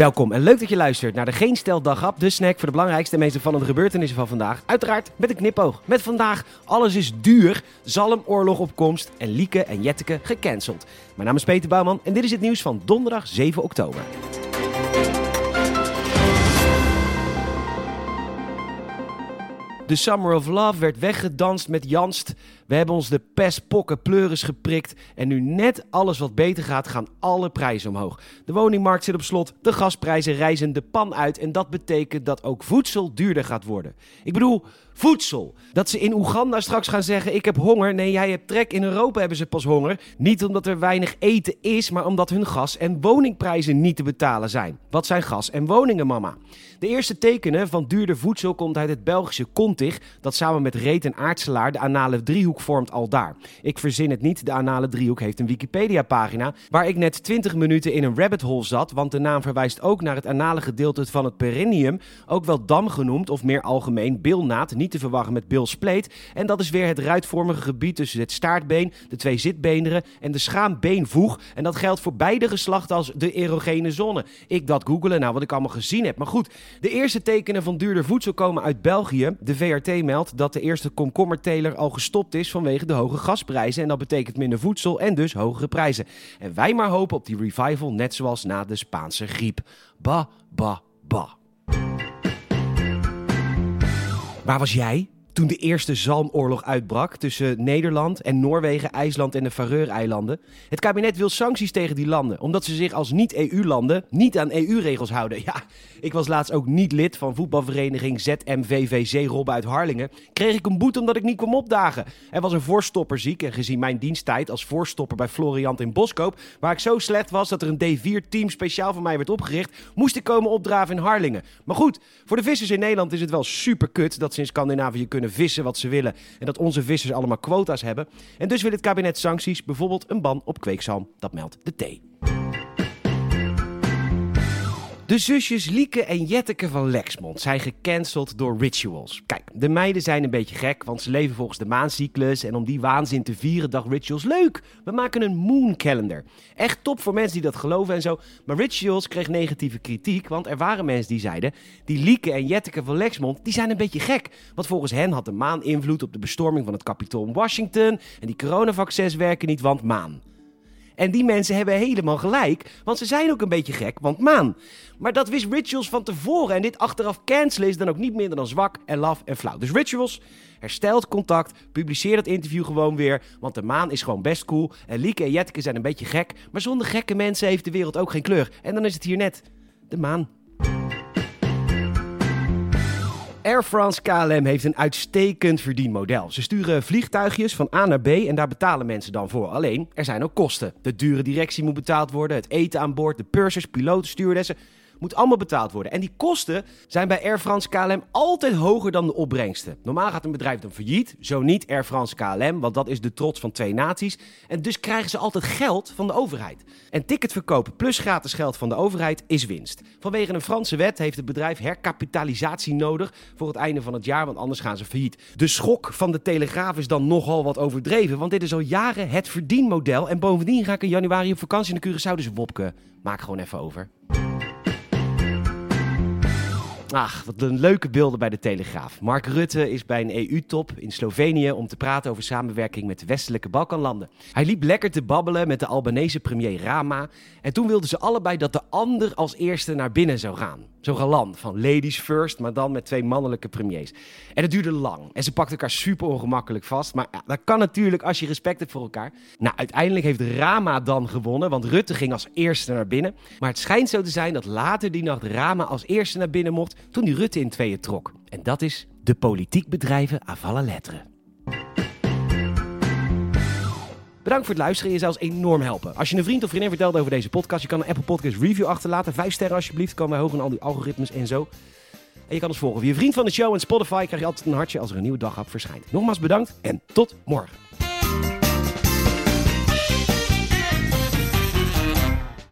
Welkom en leuk dat je luistert naar de Geen Stel Dagap, de snack voor de belangrijkste en meest opvallende gebeurtenissen van vandaag. Uiteraard met een knipoog. Met vandaag, alles is duur, zalmoorlog op komst en Lieke en Jetteke gecanceld. Mijn naam is Peter Bouwman en dit is het nieuws van donderdag 7 oktober. De Summer of Love werd weggedanst met Janst. We hebben ons de pest, geprikt. En nu net alles wat beter gaat, gaan alle prijzen omhoog. De woningmarkt zit op slot, de gasprijzen reizen de pan uit. En dat betekent dat ook voedsel duurder gaat worden. Ik bedoel, voedsel. Dat ze in Oeganda straks gaan zeggen: Ik heb honger. Nee, jij hebt trek. In Europa hebben ze pas honger. Niet omdat er weinig eten is, maar omdat hun gas- en woningprijzen niet te betalen zijn. Wat zijn gas en woningen, mama? De eerste tekenen van duurder voedsel komt uit het Belgische Contig, dat samen met Reet en Aartselaar de anale driehoek vormt al daar. Ik verzin het niet, de anale driehoek heeft een Wikipedia-pagina, waar ik net 20 minuten in een rabbit hole zat, want de naam verwijst ook naar het anale gedeelte van het perineum, ook wel dam genoemd of meer algemeen bilnaad, niet te verwarren met bilspleet. En dat is weer het ruitvormige gebied tussen het staartbeen, de twee zitbeenderen en de schaambeenvoeg. En dat geldt voor beide geslachten als de erogene zone. Ik dat googelen, nou wat ik allemaal gezien heb. Maar goed, de eerste tekenen van duurder voedsel komen uit België. De VRT meldt dat de eerste komkommerteler al gestopt is vanwege de hoge gasprijzen. En dat betekent minder voedsel en dus hogere prijzen. En wij maar hopen op die revival, net zoals na de Spaanse griep. Ba, ba, ba. Waar was jij toen de eerste zalmoorlog uitbrak tussen Nederland en Noorwegen, IJsland en de Faroe-eilanden? Het kabinet wil sancties tegen die landen, omdat ze zich als niet-EU-landen niet aan EU-regels houden. Ja, ik was laatst ook niet lid van voetbalvereniging ZMVVC Robben uit Harlingen. Kreeg ik een boete omdat ik niet kwam opdagen. Er was een voorstopper ziek en gezien mijn diensttijd als voorstopper bij Floriant in Boskoop, waar ik zo slecht was dat er een D4-team speciaal voor mij werd opgericht, moest ik komen opdraven in Harlingen. Maar goed, voor de vissers in Nederland is het wel super kut dat ze in Scandinavië kunnen vissen wat ze willen en dat onze vissers allemaal quota's hebben. En dus wil het kabinet sancties, bijvoorbeeld een ban op kweekzalm. Dat meldt de T. De zusjes Lieke en Jetteke van Lexmond zijn gecanceld door Rituals. Kijk, de meiden zijn een beetje gek, want ze leven volgens de maancyclus. En om die waanzin te vieren dacht Rituals, leuk, we maken een moon calendar. Echt top voor mensen die dat geloven en zo. Maar Rituals kreeg negatieve kritiek, want er waren mensen die zeiden... die Lieke en Jetteke van Lexmond, die zijn een beetje gek. Want volgens hen had de maan invloed op de bestorming van het kapitool in Washington... en die coronavaccins werken niet, want maan. En die mensen hebben helemaal gelijk, want ze zijn ook een beetje gek, want maan. Maar dat wist Rituals van tevoren en dit achteraf cancelen is dan ook niet minder dan zwak en laf en flauw. Dus Rituals, herstelt contact, publiceer dat interview gewoon weer, want de maan is gewoon best cool. En Lieke en Jetteke zijn een beetje gek, maar zonder gekke mensen heeft de wereld ook geen kleur. En dan is het hier net de maan. Air France KLM heeft een uitstekend verdienmodel. Ze sturen vliegtuigjes van A naar B en daar betalen mensen dan voor. Alleen, er zijn ook kosten. De dure directie moet betaald worden, het eten aan boord, de pursers, piloten, stewardessen moet allemaal betaald worden. En die kosten zijn bij Air France KLM altijd hoger dan de opbrengsten. Normaal gaat een bedrijf dan failliet, zo niet Air France KLM, want dat is de trots van twee naties. En dus krijgen ze altijd geld van de overheid. En ticket verkopen plus gratis geld van de overheid is winst. Vanwege een Franse wet heeft het bedrijf herkapitalisatie nodig voor het einde van het jaar, want anders gaan ze failliet. De schok van de Telegraaf is dan nogal wat overdreven, want dit is al jaren het verdienmodel. En bovendien ga ik in januari op vakantie naar Curaçao, dus Wopke, maak gewoon even over. Ach, wat een leuke beelden bij de Telegraaf. Mark Rutte is bij een EU-top in Slovenië om te praten over samenwerking met de westelijke Balkanlanden. Hij liep lekker te babbelen met de Albanese premier Rama. En toen wilden ze allebei dat de ander als eerste naar binnen zou gaan. Zo galant, van ladies first, maar dan met twee mannelijke premiers. En het duurde lang. En ze pakten elkaar super ongemakkelijk vast. Maar ja, dat kan natuurlijk als je respect hebt voor elkaar. Nou, uiteindelijk heeft Rama dan gewonnen, want Rutte ging als eerste naar binnen. Maar het schijnt zo te zijn dat later die nacht Rama als eerste naar binnen mocht toen die Rutte in tweeën trok. En dat is de politiek bedrijven à lettres. Bedankt voor het luisteren. Je zou ons enorm helpen. Als je een vriend of vriendin vertelt over deze podcast, je kan een Apple Podcast review achterlaten. Vijf sterren alsjeblieft. Komen wij hoog in al die algoritmes en zo. En je kan ons volgen via vriend van de show en Spotify. Krijg je altijd een hartje als er een nieuwe dag verschijnt. Nogmaals bedankt en tot morgen.